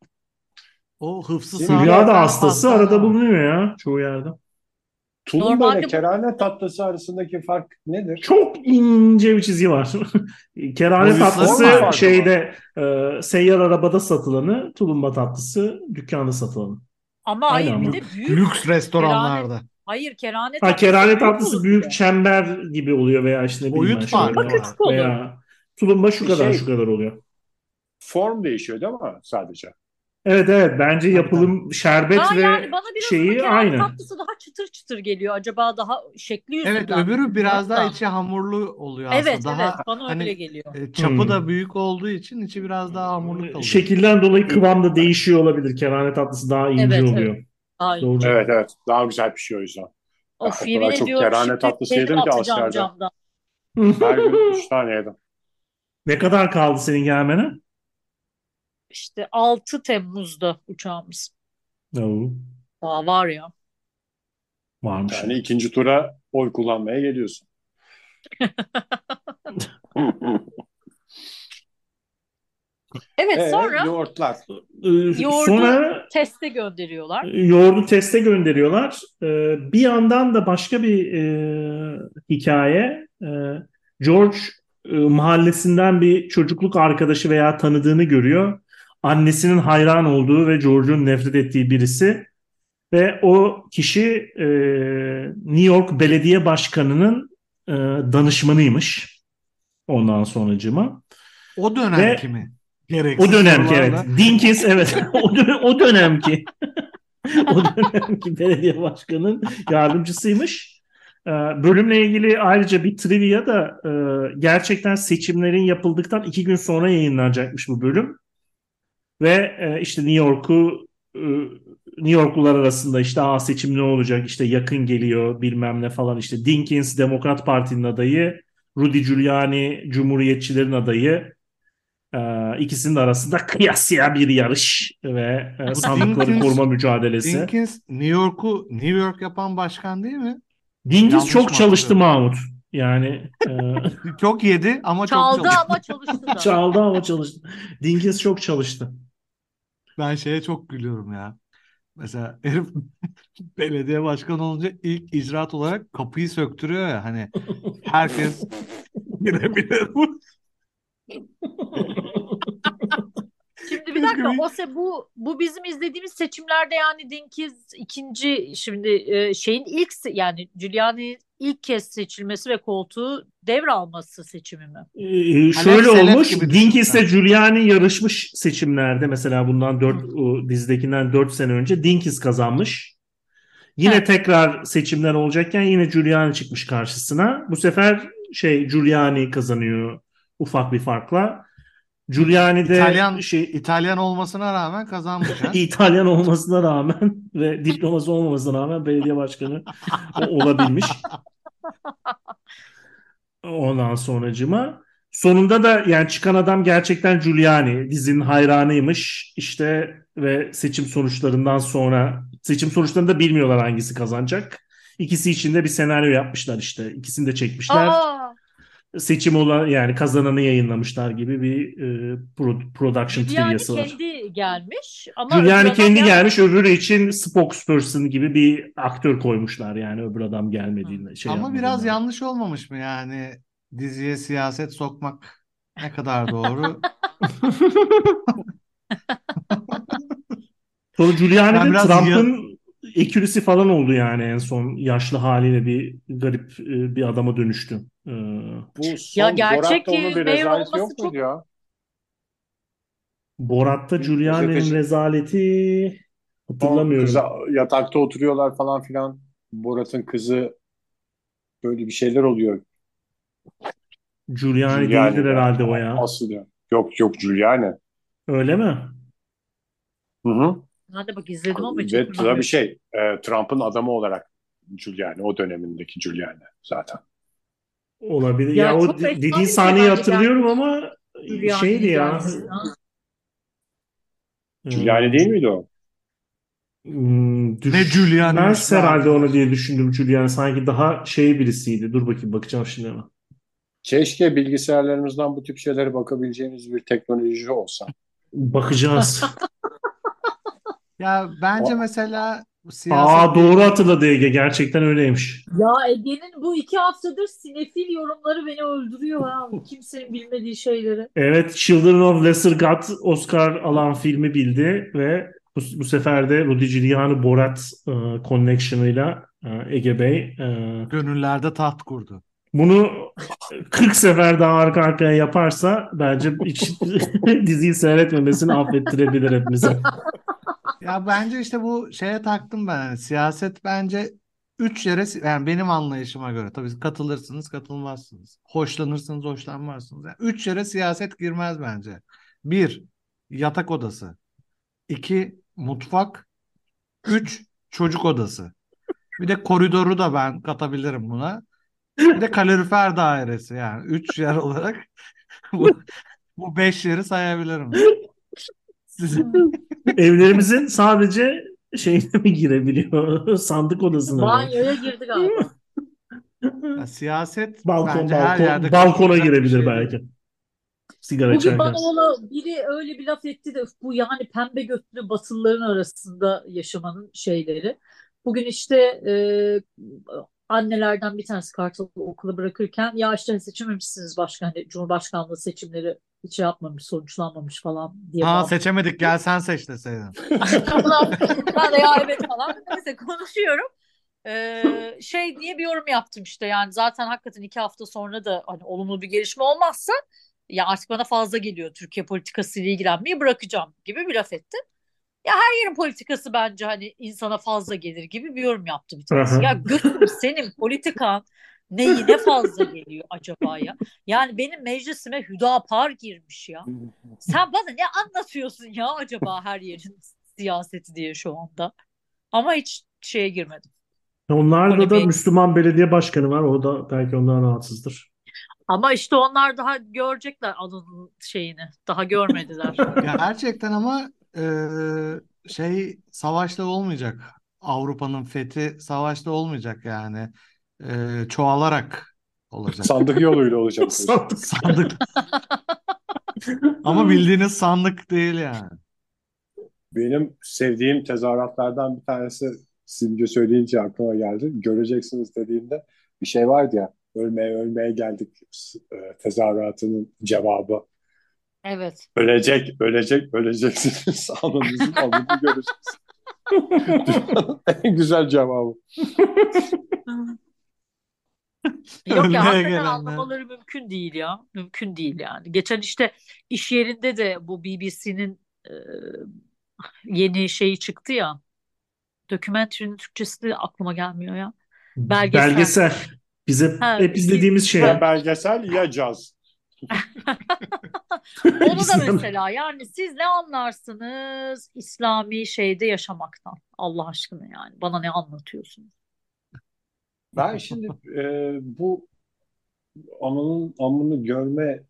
O hıfzı Hülya da hastası arada bulunuyor ya çoğu yerde. Tulumba Normalde ile bu- kerane tatlısı arasındaki fark nedir? Çok ince bir çizgi var. Kerane Boyutları tatlısı şeyde e, seyyar arabada satılanı, tulumba tatlısı dükkanda satılanı. Ama Aynı hayır ama. bir de büyük. Lüks restoranlarda. Hayır kerane Ha tatlısı kerane büyük tatlısı büyük de. çember gibi oluyor veya işte ne bileyim Boyut farkı veya tulumba şu kadar Şey- şu kadar oluyor. Form değişiyor değil mi sadece? Evet evet bence yapılım şerbet Aa, ve yani bana biraz şeyi aynı. tatlısı daha çıtır çıtır geliyor. Acaba daha şekli yüzünden Evet öbürü biraz daha içi hamurlu oluyor Evet aslında. evet Daha bana öyle hani geliyor. e, çapı Hmm. da büyük olduğu için içi biraz daha hamurlu kalıyor. Şekilden dolayı kıvam da değişiyor olabilir. Kerane tatlısı daha ince Evet evet. Aynen. Doğru. Evet evet. Daha güzel pişiyor o yüzden. Of o yemin çok ediyorum kerane tatlısı yedim ki askerde. camdan. Her gün 3 tane yedim. Ne kadar kaldı senin gelmene? İşte 6 Temmuz'da uçağımız. Oo, Daha var ya. varmış. Yani ikinci tura oy kullanmaya geliyorsun. Evet Ee, sonra yoğurtlar. Ee, yoğurdu Sonra teste gönderiyorlar. yoğurdu teste gönderiyorlar. Ee, bir yandan da başka bir e, hikaye. Ee, George e, mahallesinden bir çocukluk arkadaşı veya tanıdığını görüyor. Annesinin hayran olduğu ve George'un nefret ettiği birisi. Ve o kişi e, New York Belediye Başkanı'nın e, danışmanıymış. Ondan sonracıma. O dönem Ve- kimi? Gereksiz O dönemki evet. Dinkins evet. o, dönem, o dönemki. o dönemki belediye başkanının yardımcısıymış. Ee, bölümle ilgili ayrıca bir trivia da e, gerçekten seçimlerin yapıldıktan iki gün sonra yayınlanacakmış bu bölüm. Ve e, işte New York'u e, New Yorklular arasında işte Aa, seçim ne olacak işte yakın geliyor bilmem ne falan işte Dinkins Demokrat Parti'nin adayı Rudy Giuliani Cumhuriyetçilerin adayı ee, ikisinin arasında kıyasıya bir yarış ve e, sandıkları Dinkins- koruma mücadelesi. Dinkins New York'u New York yapan başkan değil mi? Dinkins Yanlış çok çalıştı? Mahmut. Yani e, Çok yedi ama çok Çaldı çalıştı. ama çalıştı da. çaldı ama çalıştı. Dinkins çok çalıştı. Ben şeye çok gülüyorum ya. Mesela herif belediye başkanı olunca ilk icraat olarak kapıyı söktürüyor ya hani herkes girebilir bu. Şimdi bir dakika o se bu bu bizim izlediğimiz seçimlerde yani Dinkiz ikinci şimdi e, şeyin ilk yani Giuliani'nin ilk kez seçilmesi ve koltuğu devralması seçimi mi? Ee, şöyle olmuş. düşün ile Giuliani yarışmış seçimlerde. Mesela bundan 4 dizidekinden 4 sene önce Dinkins kazanmış. Yine He. tekrar seçimler olacakken yine Giuliani çıkmış karşısına. Bu sefer şey Giuliani kazanıyor ufak bir farkla. Giuliani de İtalyan şey İtalyan olmasına rağmen kazanmış. İtalyan olmasına rağmen ve diploması olmamasına rağmen belediye başkanı olabilmiş. Ondan sonracıma. Sonunda da yani çıkan adam gerçekten Giuliani. Dizinin hayranıymış. İşte ve seçim sonuçlarından sonra seçim sonuçlarında bilmiyorlar hangisi kazanacak. İkisi için de bir senaryo yapmışlar işte. İkisini de çekmişler. Aa, Seçim olan yani kazananı yayınlamışlar gibi bir e, pro- production Giuliani trivyası var. kendi gelmiş ama Giuliani kendi gel- gelmiş öbürü için spokesperson gibi bir aktör koymuşlar yani öbür adam gelmediğinde şey Ama biraz yanlış olmamış mı yani diziye siyaset sokmak ne kadar doğru? Sonra Giuliani Ben de biraz Trump'ın ekürisi falan oldu yani en son yaşlı haliyle bir garip e, bir adama dönüştü. Ee, Bu son Ya gerçek Borat'ta onun bir rezaleti yok çok- muydu ya? Borat'ta Giuliani'nin rezaleti hatırlamıyorum. kıza yatakta oturuyorlar falan filan. Borat'ın kızı böyle bir şeyler oluyor. Giuliani Giuliani değildir de. herhalde o ya. Asıl ya. Yok yok Giuliani. Öyle mi? Hı hı. Ben de bak izledim ama hiç Ve tabii şey e, Trump'ın adamı olarak Giuliani o dönemindeki Giuliani zaten. Olabilir. Ya Ya, o dediğin sahneyi hatırlıyorum ama Giuliani'nin şeydi ya. Giuliani değil miydi o? Hmm, Ne Giuliani'miş düşmez be herhalde onu diye düşündüm Giuliani. Sanki daha şey birisiydi. Dur bakayım bakacağım şimdi ama. Keşke bilgisayarlarımızdan bu tip şeylere bakabileceğimiz bir teknoloji olsa. Bakacağız. Ya bence mesela siyaset Aa doğru hatırladı Ege. Gerçekten öyleymiş. Ya Ege'nin bu iki haftadır sinefil yorumları beni öldürüyor ha. Kimsenin bilmediği şeyleri. Evet Children of Lesser God Oscar alan filmi bildi ve bu, bu sefer de Rudy Giuliani Borat e, connection'ıyla e, Ege Bey e, gönüllerde taht kurdu. bunu 40 sefer daha arka arkaya yaparsa bence hiç diziyi seyretmemesini affettirebilir hepimize. Ya bence işte bu şeye taktım ben. Hani siyaset bence üç yere yani benim anlayışıma göre tabii katılırsınız katılmazsınız. Hoşlanırsınız hoşlanmazsınız. Yani üç yere siyaset girmez bence. Bir yatak odası. iki mutfak. Üç çocuk odası. Bir de koridoru da ben katabilirim buna. Bir de kalorifer dairesi yani. Üç yer olarak bu, bu beş yeri sayabilirim. Evlerimizin sadece şeyine mi girebiliyor? Sandık odasına? Banyoya girdi galiba. ya siyaset Balkon, bence her balkon, yerde balkona girebilir şey belki. Sigara Bugün bana ola biri öyle bir laf etti de bu yani pembe götlü batılıların arasında yaşamanın şeyleri. Bugün işte e, annelerden bir tanesi Kartal'ı okula bırakırken ya işte seçememişsiniz başka hani Cumhurbaşkanlığı seçimleri hiç şey yapmamış sonuçlanmamış falan diye Ha seçemedik gel sen seç deseydin. Ben de ya evet falan. Neyse konuşuyorum. Ee, şey diye bir yorum yaptım işte yani zaten hakikaten iki hafta sonra da hani olumlu bir gelişme olmazsa ya artık bana fazla geliyor Türkiye politikasıyla ilgilenmeyi bırakacağım gibi bir laf ettim. Ya her yerin politikası bence hani insana fazla gelir gibi bir yorum yaptı bir tanesi. Ya götür senin politikan neyine fazla geliyor acaba ya? Yani benim meclisime Hüdapar girmiş ya. Sen bana ne anlatıyorsun ya acaba her yerin siyaseti diye şu anda. Ama hiç şeye girmedim. Onlarda da Polemiğe. Müslüman belediye başkanı var. O da belki ondan rahatsızdır. Ama işte onlar daha görecekler adının şeyini. Daha görmediler. Gerçekten ama e, şey savaşla olmayacak. Avrupa'nın fethi savaşla olmayacak yani. E, çoğalarak olacak. Sandık yoluyla olacak. Sandık. Sandık. Ama bildiğiniz sandık değil yani. Benim sevdiğim tezahüratlardan bir tanesi Simge söyleyince aklıma geldi. Göreceksiniz dediğinde bir şey vardı ya ölmeye ölmeye geldik e, tezahüratının cevabı. Evet. Ölecek, ölecek, öleceksiniz. Anınızın alını göreceksiniz. En güzel cevabı. Yok ya hakikaten gelenler. anlamaları mümkün değil ya. Mümkün değil yani. Geçen işte iş yerinde de bu BBC'nin e, yeni şeyi çıktı ya. Dokümenterinin Türkçesi de aklıma gelmiyor ya. Belgesel. Belgesel. Bize Ha, hep izlediğimiz şey. Ya belgesel ya caz. Onu da mesela yani siz ne anlarsınız İslami şeyde yaşamaktan Allah aşkına yani bana ne anlatıyorsunuz? Ben şimdi e, bu anının amını görme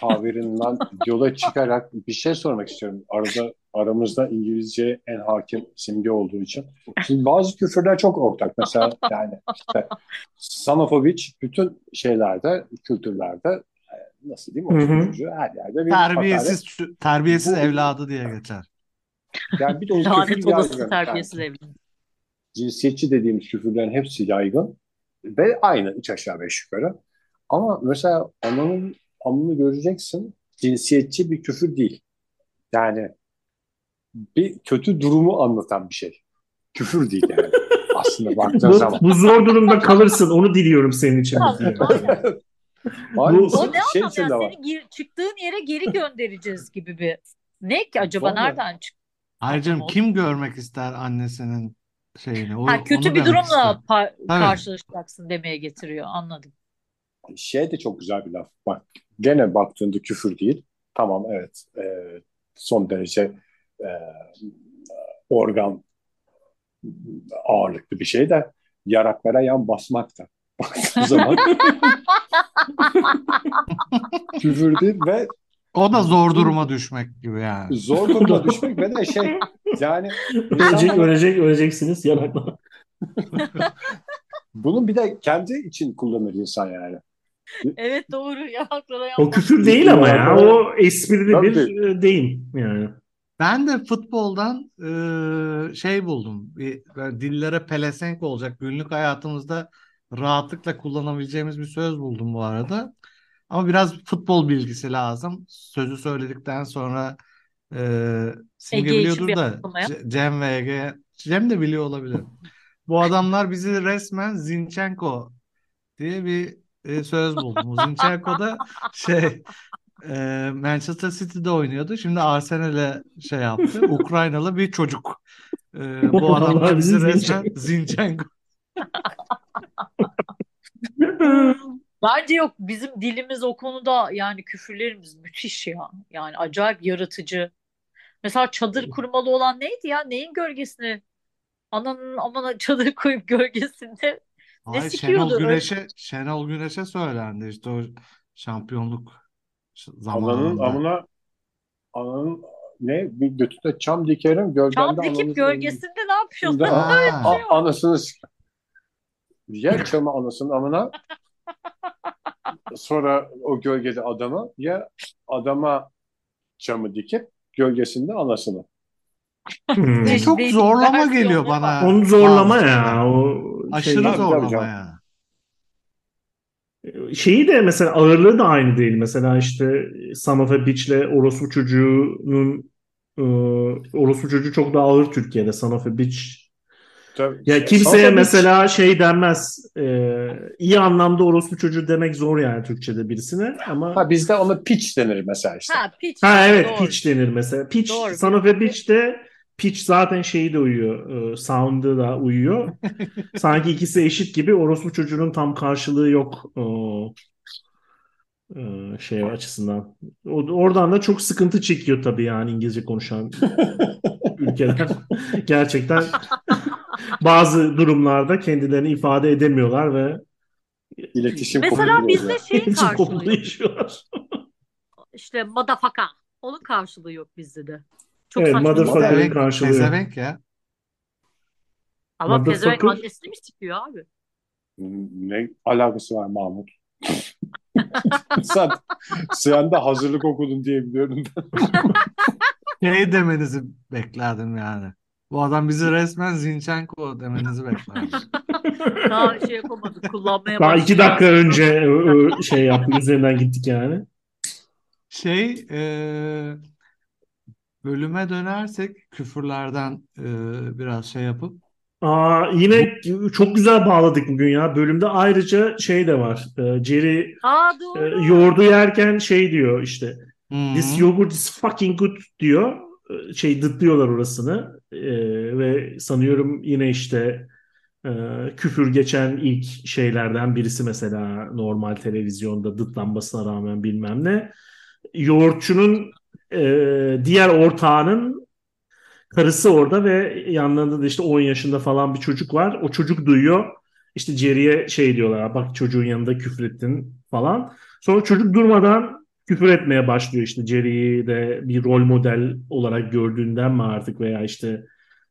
tabirinden yola çıkarak bir şey sormak istiyorum. Arada aramızda İngilizce en hakim simge olduğu için. Şimdi bazı küfürler çok ortak. Mesela yani işte son of a bitch bütün şeylerde, kültürlerde e, nasıl diyeyim o çocuğu her yerde bir hakaret. Terbiyesiz terbiyesiz Bu- evladı diye geçer. Yani bir de o küfür Lanet olası terbiyesiz evlilik. Cinsiyetçi dediğimiz küfürlerin hepsi yaygın ve aynı üç aşağı beş yukarı. Ama mesela ananın amını göreceksin cinsiyetçi bir küfür değil. Yani bir kötü durumu anlatan bir şey. Küfür değil yani. Aslında baktığın Bu, zaman. bu zor durumda kalırsın. Onu diliyorum senin için. O ne şey anlam içinde ya var. seni gir, çıktığın yere geri göndereceğiz gibi bir. Ne ki acaba Vallahi. nereden çıktı? Ayrıca kim görmek ister annesinin şeyini? O, Ha, kötü bir durumla par- Tabii. karşılaşacaksın demeye getiriyor anladım. Şey de çok güzel bir laf. Bak gene baktığında küfür değil. Tamam evet. e, son derece e, organ ağırlıklı bir şey de yaraklara yan basmak da. Baktığın zaman küfür değil ve O da zor duruma düşmek gibi yani. zor duruma düşmek ve de şey yani Ölecek, insanlar ölecek, öleceksiniz yanakla. bunun bir de kendi için kullanır insan yani. Evet doğru yanaklara O küfür değil ama ya. O esprili Tabii. bir e, deyim yani. Ben de futboldan e, şey buldum. Bir, dillere pelesenk olacak günlük hayatımızda rahatlıkla kullanabileceğimiz bir söz buldum bu arada. Ama biraz futbol bilgisi lazım. Sözü söyledikten sonra e, Simge Ege biliyordur da. C- Cem ve Ege Cem de biliyor olabilir. Bu adamlar bizi resmen Zinchenko diye bir e, söz buldum. Zinchenko da şey e, Manchester City'de oynuyordu. Şimdi Arsenal'e şey yaptı. Ukraynalı bir çocuk. E, bu adam da Vallahi bizi resmen Zinchenko. Bence yok bizim dilimiz o konuda yani küfürlerimiz müthiş ya. Yani acayip yaratıcı. Mesela çadır kurmalı olan neydi ya? Neyin gölgesine? Ananın amana çadır koyup gölgesinde ne Ay Şenol sikiyordu? Öyle- Güneş'e Şenol Güneş'e söylendi işte o şampiyonluk Ananın zamanında. amına ananın ne bir götüne çam dikerim gölgende Çam dikip gölgesinde ne yapıyorsun? Şimdi- Ha. A- anasını s- ya çamı anasının amına sonra o gölgede adamı ya adama çamı dikip gölgesinde anasını. Hmm. E, çok zorlama geliyor bana. Onu zorlama ya. O Aşırı şey, tabii zorlama ya. şeyi de mesela ağırlığı da aynı değil. Mesela işte Son of a Bitch'le Orospu Çocuğu'nun e, Orospu Çocuğu çok daha ağır Türkiye'de Son of a Bitch. Tabii, Ya kimseye Beach- mesela şey denmez. e, iyi anlamda Orospu Çocuğu demek zor yani Türkçe'de birisine ama Ha bizde ona pitch denir mesela işte. Ha piç. Ha evet Doğru. pitch denir mesela. Pitch, Doğru. Son of a Bitch de pitch zaten şeyi de uyuyor. E, sound'ı da uyuyor. Sanki ikisi eşit gibi orospu çocuğunun tam karşılığı yok e, e, şey açısından. O, oradan da çok sıkıntı çekiyor tabii yani İngilizce konuşan ülkeler. Gerçekten bazı durumlarda kendilerini ifade edemiyorlar ve İletişim Mesela bizde yok. yaşıyorlar. İşte madafaka. Onun karşılığı yok bizde de. Çok Evet, saçma. motherfucker. Pezevenk, karşılığı. pezevenk ya. Ama pezevenk annesini mi sikiyor abi? Ne alakası var Mahmut? Sen, sen de hazırlık okudun diye biliyorum. Şey demenizi beklerdim yani. Bu adam bizi resmen Zinchenko demenizi beklerdim. Daha şey yapamadık. Kullanmaya Daha iki dakika önce e, e, şey yaptık üzerinden gittik yani. Şey e, bölüme dönersek küfürlerden e, biraz şey yapıp Aa, yine çok güzel bağladık bugün ya. Bölümde ayrıca şey de var. E, Jerry Aa e, doğru. yoğurdu yerken şey diyor işte. This yogurt is fucking good diyor. E, Şey dıtlıyorlar orasını. E, ve sanıyorum yine işte e, küfür geçen ilk şeylerden birisi mesela normal televizyonda dıtlanmasına rağmen bilmem ne. Yoğurtçunun e, diğer ortağının karısı orada ve yanlarında da işte 10 yaşında falan bir çocuk var. O çocuk duyuyor. İşte Jerry'e şey diyorlar bak çocuğun yanında küfrettin falan. Sonra çocuk durmadan küfür etmeye başlıyor işte Jerry'yi de bir rol model olarak gördüğünden mi artık veya işte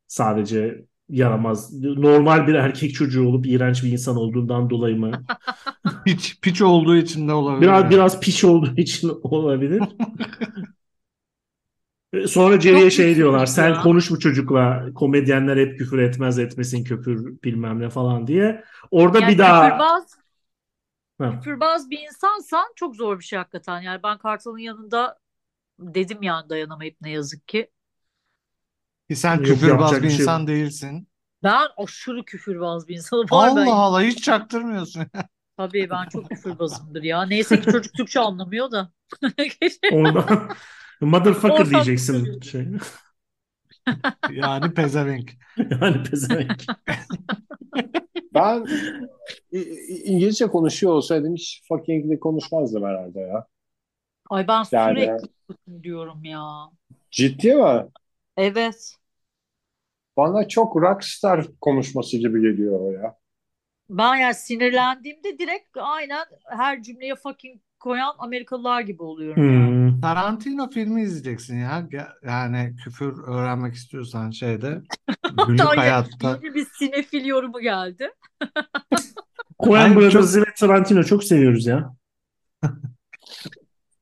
sadece yaramaz normal bir erkek çocuğu olup iğrenç bir insan olduğundan dolayı mı? piç, piç olduğu için de olabilir. Biraz yani. biraz piş olduğu için olabilir. E, Sonra Jerry'e şey diyorlar. ya. Sen konuş bu çocukla. Komedyenler hep küfür etmez etmesin küfür bilmem ne falan diye. Orada Yani bir daha küfürbaz, bir insansan çok zor bir şey hakikaten. Yani ben Kartal'ın yanında dedim yani dayanamayıp ne yazık ki. Ki sen Yok, küfürbaz bir bir şey insan değilsin. Ben aşırı küfürbaz bir insanım. Var ben. Allah Allah hiç çaktırmıyorsun. Tabii ben çok küfürbazımdır ya. Neyse ki çocuk Türkçe anlamıyor da. ondan motherfucker Oradan diyeceksin şey. Yani pezevenk. Yani pezevenk. Ben İngilizce konuşuyor olsaydım hiç fucking'li konuşmazdım herhalde ya. Ay ben Yani sürekli diyorum ya. ciddi mi? Evet. Bana çok rockstar konuşması gibi geliyor o ya. Ben yani sinirlendiğimde direkt aynen her cümleye fucking koyan Amerikalılar gibi oluyorum ya. Hmm. Tarantino filmi izleyeceksin ya. Yani küfür öğrenmek istiyorsan şeyde günlük hayatta. yeni bir sinefil yorumu geldi. Coen Brothers'ı ve Tarantino çok seviyoruz ya.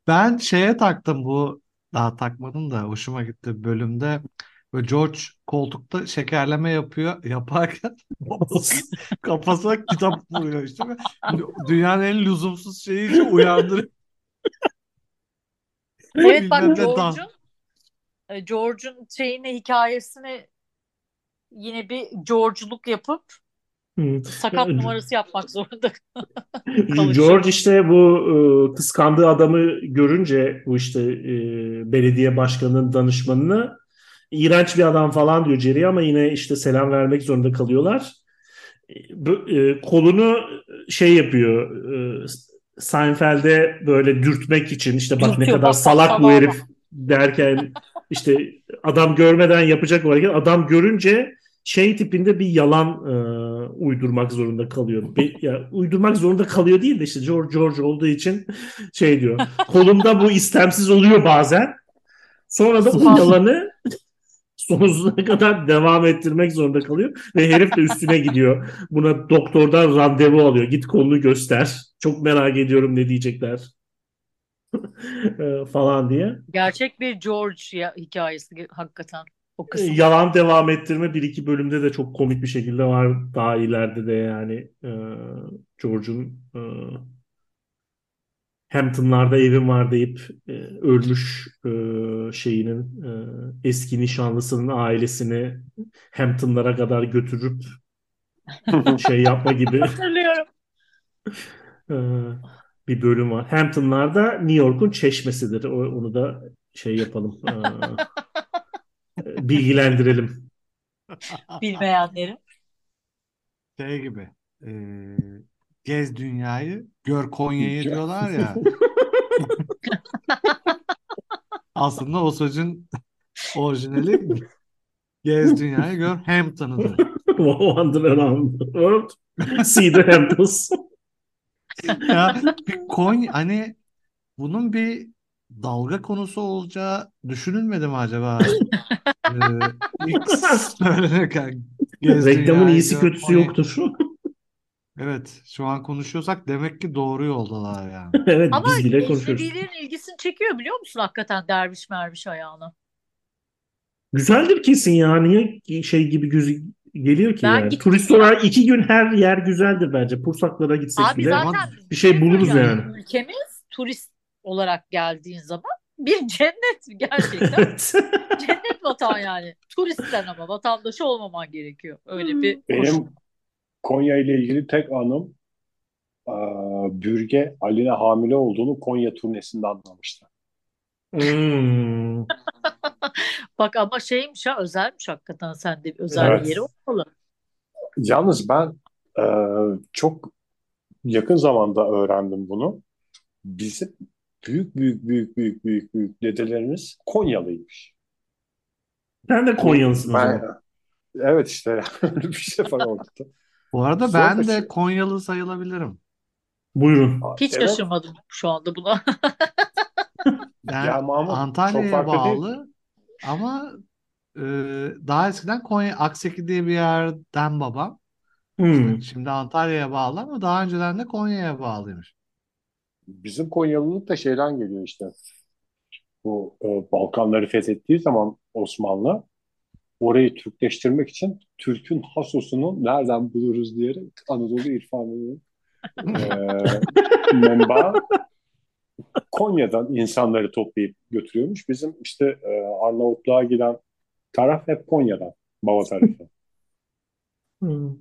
Ben şeye taktım bu daha takmadım da hoşuma gitti bölümde. Böyle George koltukta şekerleme yapıyor. Yaparken kafası, kafasına kitap vuruyor işte. Dünyanın en lüzumsuz şeyi için uyandırıyor. Evet bak. George'un e, George'un şeyini hikayesini yine bir George'luk yapıp Hmm. sakat numarası yapmak zorunda. George işte bu e, kıskandığı adamı görünce bu işte e, belediye başkanının danışmanını iğrenç bir adam falan diyor Jerry ama yine işte selam vermek zorunda kalıyorlar. E, e, kolunu şey yapıyor e, Seinfeld'e böyle dürtmek için işte bak ne Dürtüyor, kadar bak, salak bak, bu bak, herif derken işte adam görmeden yapacak o hareket adam görünce şey tipinde bir yalan e, uydurmak zorunda kalıyor. Bir, ya, uydurmak zorunda kalıyor değil de işte George George olduğu için şey diyor. Kolumda bu istemsiz oluyor bazen. Sonra da bu yalanı sonsuza kadar devam ettirmek zorunda kalıyor. Ve herif de üstüne gidiyor. Buna doktordan randevu alıyor. Git kolunu göster. Çok merak ediyorum ne diyecekler. Falan diye. Gerçek bir George ya, hikayesi hakikaten o kısım. Yalan devam ettirme bir iki bölümde de çok komik bir şekilde var. Daha ileride de yani e, George'un e, Hampton'larda evim var deyip e, ölmüş e, şeyinin e, eski nişanlısının ailesini Hampton'lara kadar götürüp şey yapma gibi Hatırlıyorum. e, bir bölüm var. Hampton'larda New York'un çeşmesidir. O, onu da şey yapalım. e, bilgilendirelim. Bilmeyenleri. Şey gibi. e, gez dünyayı, gör Konya'yı diyorlar ya. Aslında o sözün orijinali gez dünyayı, gör Hampton'ıdır. Wander around the world. See the Hamptons. Ya bir Konya hani bunun bir dalga konusu olacağı düşünülmedi mi acaba? Ee, ilk söylenirken Reklamın iyisi kötüsü yoktur. Evet, şu an konuşuyorsak demek ki doğru yoldalar yani. Evet Ama biz bile konuşuyoruz. ilgisini çekiyor biliyor musun hakikaten derviş merviş ayağına. Güzeldir kesin ya. Niye şey gibi göz geliyor ki Ben yani? gittim Turist ya. olarak iki gün her yer güzeldir bence. Pursaklara gitsek Abi bile zaten bir şey buluruz yani. Ülkemiz turist olarak geldiğin zaman bir cennet gerçekten. Evet. cennet vatan yani. Turistten ama vatandaşı olmaman gerekiyor. Öyle bir Benim koşul. Konya ile ilgili tek anım eee, Bürge Ali'ne hamile olduğunu Konya turnesinde anlamıştı. Hmm. Bak ama şeymiş ha özelmiş hakikaten sende bir özel bir Evet. yeri olmalı. Yalnız ben eee, çok yakın zamanda öğrendim bunu. Bizim büyük büyük büyük büyük büyük büyük dedelerimiz Konyalıymış. Sen de Konyalısın o Ben, zaman. evet işte öyle bir şey var orada. Bu arada Sonra ben de şey- Konyalı sayılabilirim. Buyurun. Hiç Evet. şaşırmadım şu anda buna. Ben Ya Mahmut çok Antalya'ya farklı değil. bağlı ama e, daha eskiden Konya Akseki diye bir yerden babam. Hmm. İşte şimdi Antalya'ya bağlı ama daha önceden de Konya'ya bağlıymış. Bizim Konyalılık da şeyden geliyor işte. Bu e, Balkanları fethettiği zaman Osmanlı orayı Türkleştirmek için Türk'ün hasosunu nereden buluruz diyerek Anadolu irfanının e, menbaı Konya'dan insanları toplayıp götürüyormuş. Bizim işte e, Arnavutluğa giden taraf hep Konya'dan, baba tarafı. Hmm.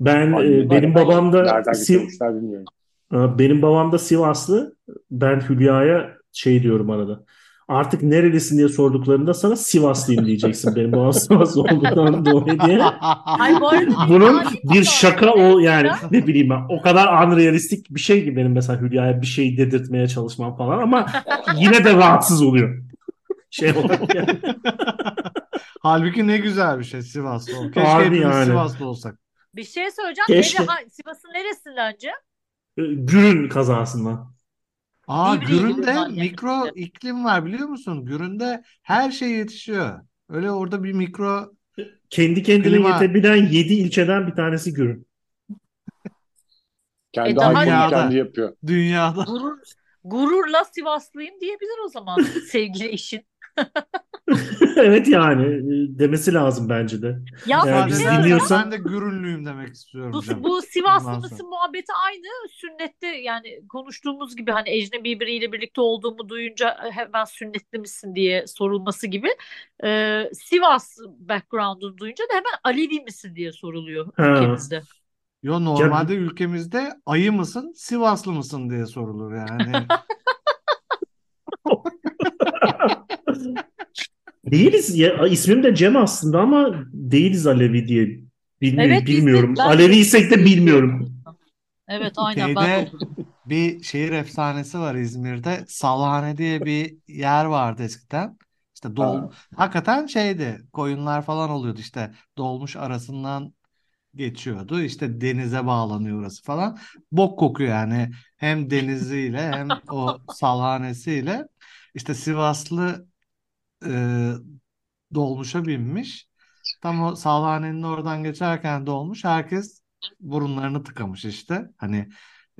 Ben e, benim babam da Siv- Benim babam da Sivaslı. Ben Hülya'ya şey diyorum arada. Artık nerelisin diye sorduklarında sana Sivaslıyım diyeceksin. Benim babam Sivaslı olduğundan dolayı diye. Ay bu arada Bunun bir şaka o yani Ya. ne bileyim ben. O kadar unrealistik bir şey ki benim mesela Hülya'ya bir şey dedirtmeye çalışmam falan ama yine de rahatsız oluyor. Şey olarak yani. Halbuki ne güzel bir şey Sivaslı ol. Keşke Harbi hepimiz yani. Sivaslı olsak. Bir şey söyleyeceğim. Keşke. Nere, Sivas'ın neresindenci? E, Gürün kazasından. Aa gibi Gürün'de zannettim. mikro iklim var biliyor musun? Gürün'de her şey yetişiyor. Öyle orada bir mikro Kendi kendine Klima. yetebilen 7 ilçeden bir tanesi Gürün. Kendi E, daha iPhone'u dünyada. kendi yapıyor. dünyada. Gurur, gururla Sivaslıyım diyebilir o zaman sevgili eşin. Evet yani e, demesi lazım bence de. Ya Yani biz şey Sadece söyleyeceğim. dinliyorsan- ben de Gürünlüyüm demek istiyorum Bu, canım. bu Sivaslı Bundan mısın sonra. muhabbeti aynı sünnette yani konuştuğumuz gibi hani ecnebi biriyle birlikte olduğumu duyunca hemen sünnetli misin diye sorulması gibi Ee, Sivas background'unu duyunca da hemen Alevi misin diye soruluyor Ha. ülkemizde. Yo normalde ülkemizde ayı mısın, Sivaslı mısın diye sorulur yani. Değiliz. Ya, ismim de Cem aslında ama değiliz Alevi diye. Bilmi- Evet, de- bilmiyorum. de Aleviysek de biz bilmiyorum. Evet aynen ben de Şeyde bir şehir efsanesi var İzmir'de. Salhane diye bir yer vardı eskiden. İşte dol Ha. hakikaten şeydi. Koyunlar falan oluyordu işte. Dolmuş arasından geçiyordu. İşte denize bağlanıyor orası falan. Bok kokuyor yani. Hem deniziyle hem o salhanesiyle. İşte Sivaslı e, dolmuşa binmiş. Tam o salhanenin oradan geçerken dolmuş. Herkes burunlarını tıkamış işte. Hani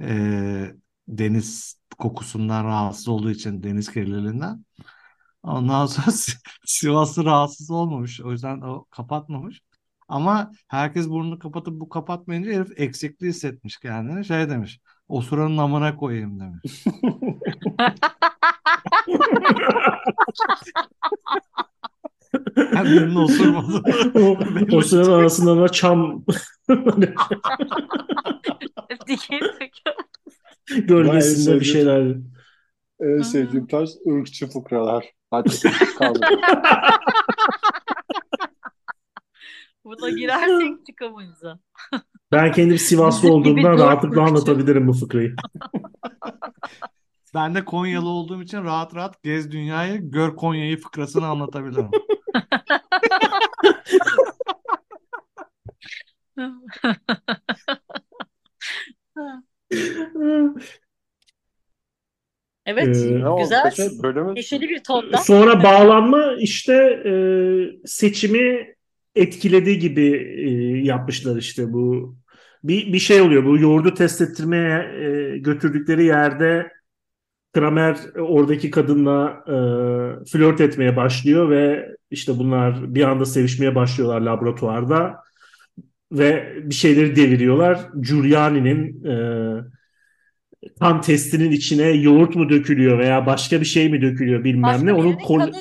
e, deniz kokusundan rahatsız olduğu için deniz kirliliğinden. Ondan sonra Si- Sivaslı rahatsız olmamış. O yüzden o kapatmamış. Ama herkes burnunu kapatıp bu kapatmayınca herif eksikliği hissetmiş kendini. Şey demiş. Osuranın amına koyayım demiş. Ben birinin osurmadı. O, o sıranın arasında da çam Dikin gölgesinde bir şeyler. En sevdiğim tarz ırkçı fıkralar. Hadi kaldı. Buna girersek çıkamayız. ha. Ben kendim Sivaslı olduğumdan rahatlıkla anlatabilirim bu fıkrayı. Ben de Konyalı olduğum için rahat rahat gez dünyayı, gör Konya'yı fıkrasını anlatabilirim. Evet, Ee, güzel. Bölümü Neşeli bir tonda. Sonra bağlanma işte e, seçimi etkilediği gibi e, yapmışlar işte bu bir, bir şey oluyor bu yoğurdu test ettirmeye e, götürdükleri yerde Kramer oradaki kadınla e, flört etmeye başlıyor ve işte bunlar bir anda sevişmeye başlıyorlar laboratuvarda ve bir şeyleri deviriyorlar. Giuliani'nin e, kan testinin içine yoğurt mu dökülüyor veya başka bir şey mi dökülüyor bilmem Başka ne. Onun kol- kanı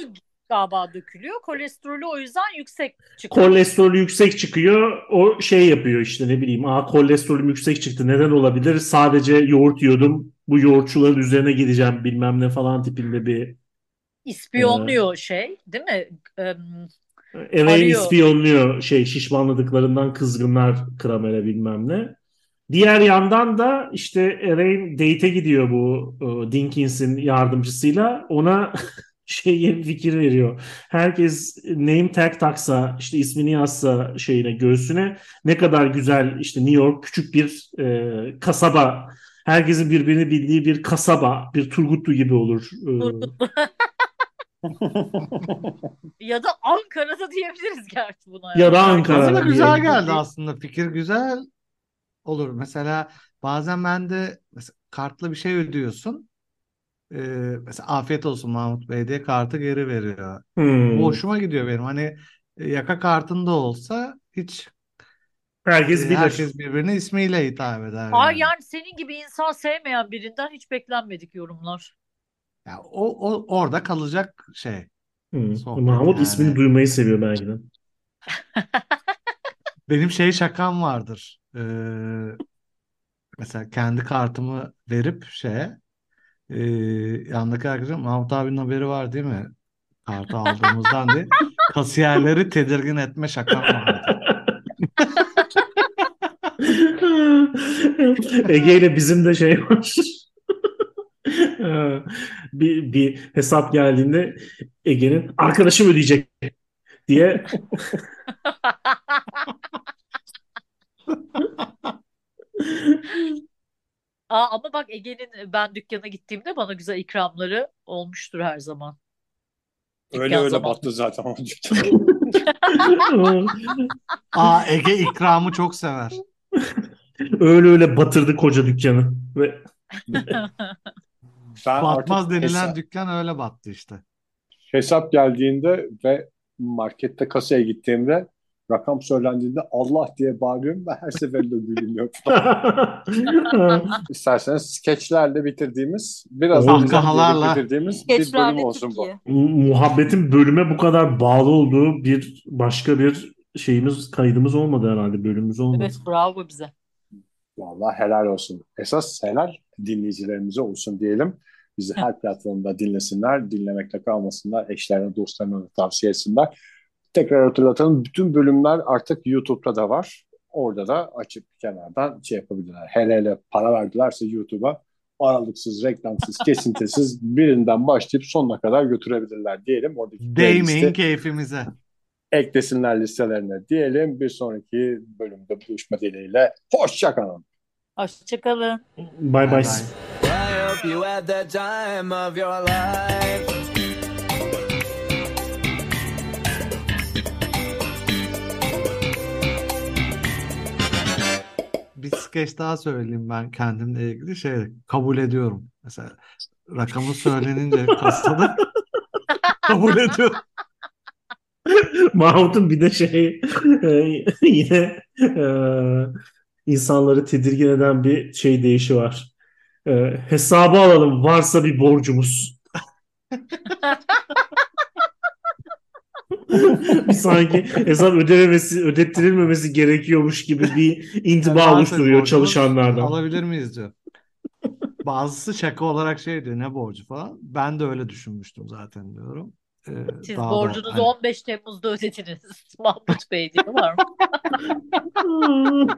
galiba dökülüyor. Kolesterolü o yüzden yüksek çıkıyor. kolesterolü yüksek çıkıyor. O şey yapıyor işte ne bileyim. Aa kolesterolüm yüksek çıktı. Neden olabilir? Sadece yoğurt yiyordum. Bu yoğurtçuların üzerine gideceğim bilmem ne falan tipinde bir İspiyonluyor şey, değil mi? Arıyor. ispiyonluyor şey şişmanladıklarından kızgınlar Kramer'e bilmem ne. Diğer yandan da işte Elaine date'e gidiyor bu e, Dinkins'in yardımcısıyla. Ona şey bir fikir veriyor. Herkes name tag taksa işte ismini yazsa şeyine göğsüne ne kadar güzel işte New York küçük bir e, kasaba. Herkesin birbirini bildiği bir kasaba, bir Turgutlu gibi olur. E, ya da Ankara'da diyebiliriz gerçi buna. Ya da yani. Ankara. Bana da diyelim. güzel geldi aslında. Fikir güzel olur. Mesela bazen ben de mesela kartla bir şey ödüyorsun. Ee, mesela afiyet olsun Mahmut Bey diye kartı geri veriyor. Hmm. Bu hoşuma gidiyor benim. Hani e, yaka kartında olsa hiç Herkes e, bilir. herkes birbirine ismiyle hitap eder Aa, yani. yani senin gibi insan sevmeyen birinden hiç beklenmedik yorumlar. Ya o, o orada kalacak şey. Hmm. Sohbet Mahmut yani. ismini duymayı seviyor belki de. Benim şey şakam vardır. Ee, mesela kendi kartımı verip şeye e, yanındaki arkadaşım Mahmut abinin haberi var değil mi? Kartı aldığımızdan diye kasiyerleri tedirgin etme şakam vardı. Ege ile bizim de şey var. bir, bir hesap geldiğinde Ege'nin arkadaşım ödeyecek diye Aa, ama bak Ege'nin ben dükkana gittiğimde bana güzel ikramları olmuştur her zaman. öyle Dükkan öyle zamanı. battı zaten. Aa Ege ikramı çok sever. öyle öyle batırdı koca dükkanı. Ve Ben Batmaz denilen hesap, dükkan öyle battı işte. hesap geldiğinde ve markette kasaya gittiğimde rakam söylendiğinde Allah diye bağırıyorum ve her seferinde gülünüyor. İsterseniz skeçlerle bitirdiğimiz, biraz kahkahalarla. bitirdiğimiz bir bölüm Skeçlerle olsun bu. Türkiye. muhabbetin bölüme bu kadar bağlı olduğu bir başka bir şeyimiz kaydımız olmadı herhalde bölümümüz olmadı. Evet bravo bize. Vallahi helal olsun. Esas helal dinleyicilerimize olsun diyelim. Bizi her platformda dinlesinler, dinlemekle kalmasınlar, eşlerine, dostlarına tavsiye etsinler. Tekrar hatırlatalım, bütün bölümler artık YouTube'da da var. Orada da açıp kenardan şey yapabilirler. Hele hele para verdilerse YouTube'a aralıksız, reklamsız, kesintisiz birinden başlayıp sonuna kadar götürebilirler diyelim. Oradaki Değmeyin keyfimize. eklesinler listelerine diyelim. Bir sonraki bölümde buluşma dileğiyle. Hoşçakalın. Hoşçakalın. Bye Bye bye. bye. I hope you had the time of your life. Bir skeç daha söyleyeyim ben kendimle ilgili şey kabul ediyorum. Mesela rakamı söylenince kasada kabul ediyorum. Mahmut'un bir de şey e, yine e, insanları tedirgin eden bir şey deyişi var. E, hesabı alalım varsa bir borcumuz. bir sanki hesap ödememesi, ödettirilmemesi gerekiyormuş gibi bir intiba Varsa oluşturuyor çalışanlardan. Alabilir miyiz diyor. Bazısı şaka olarak şey diyor ne borcu falan. Ben de öyle düşünmüştüm zaten diyorum. Ee, Siz daha da borcunuzu hani 15 Temmuz'da ödediniz. Mahmut Bey diyorlar mı?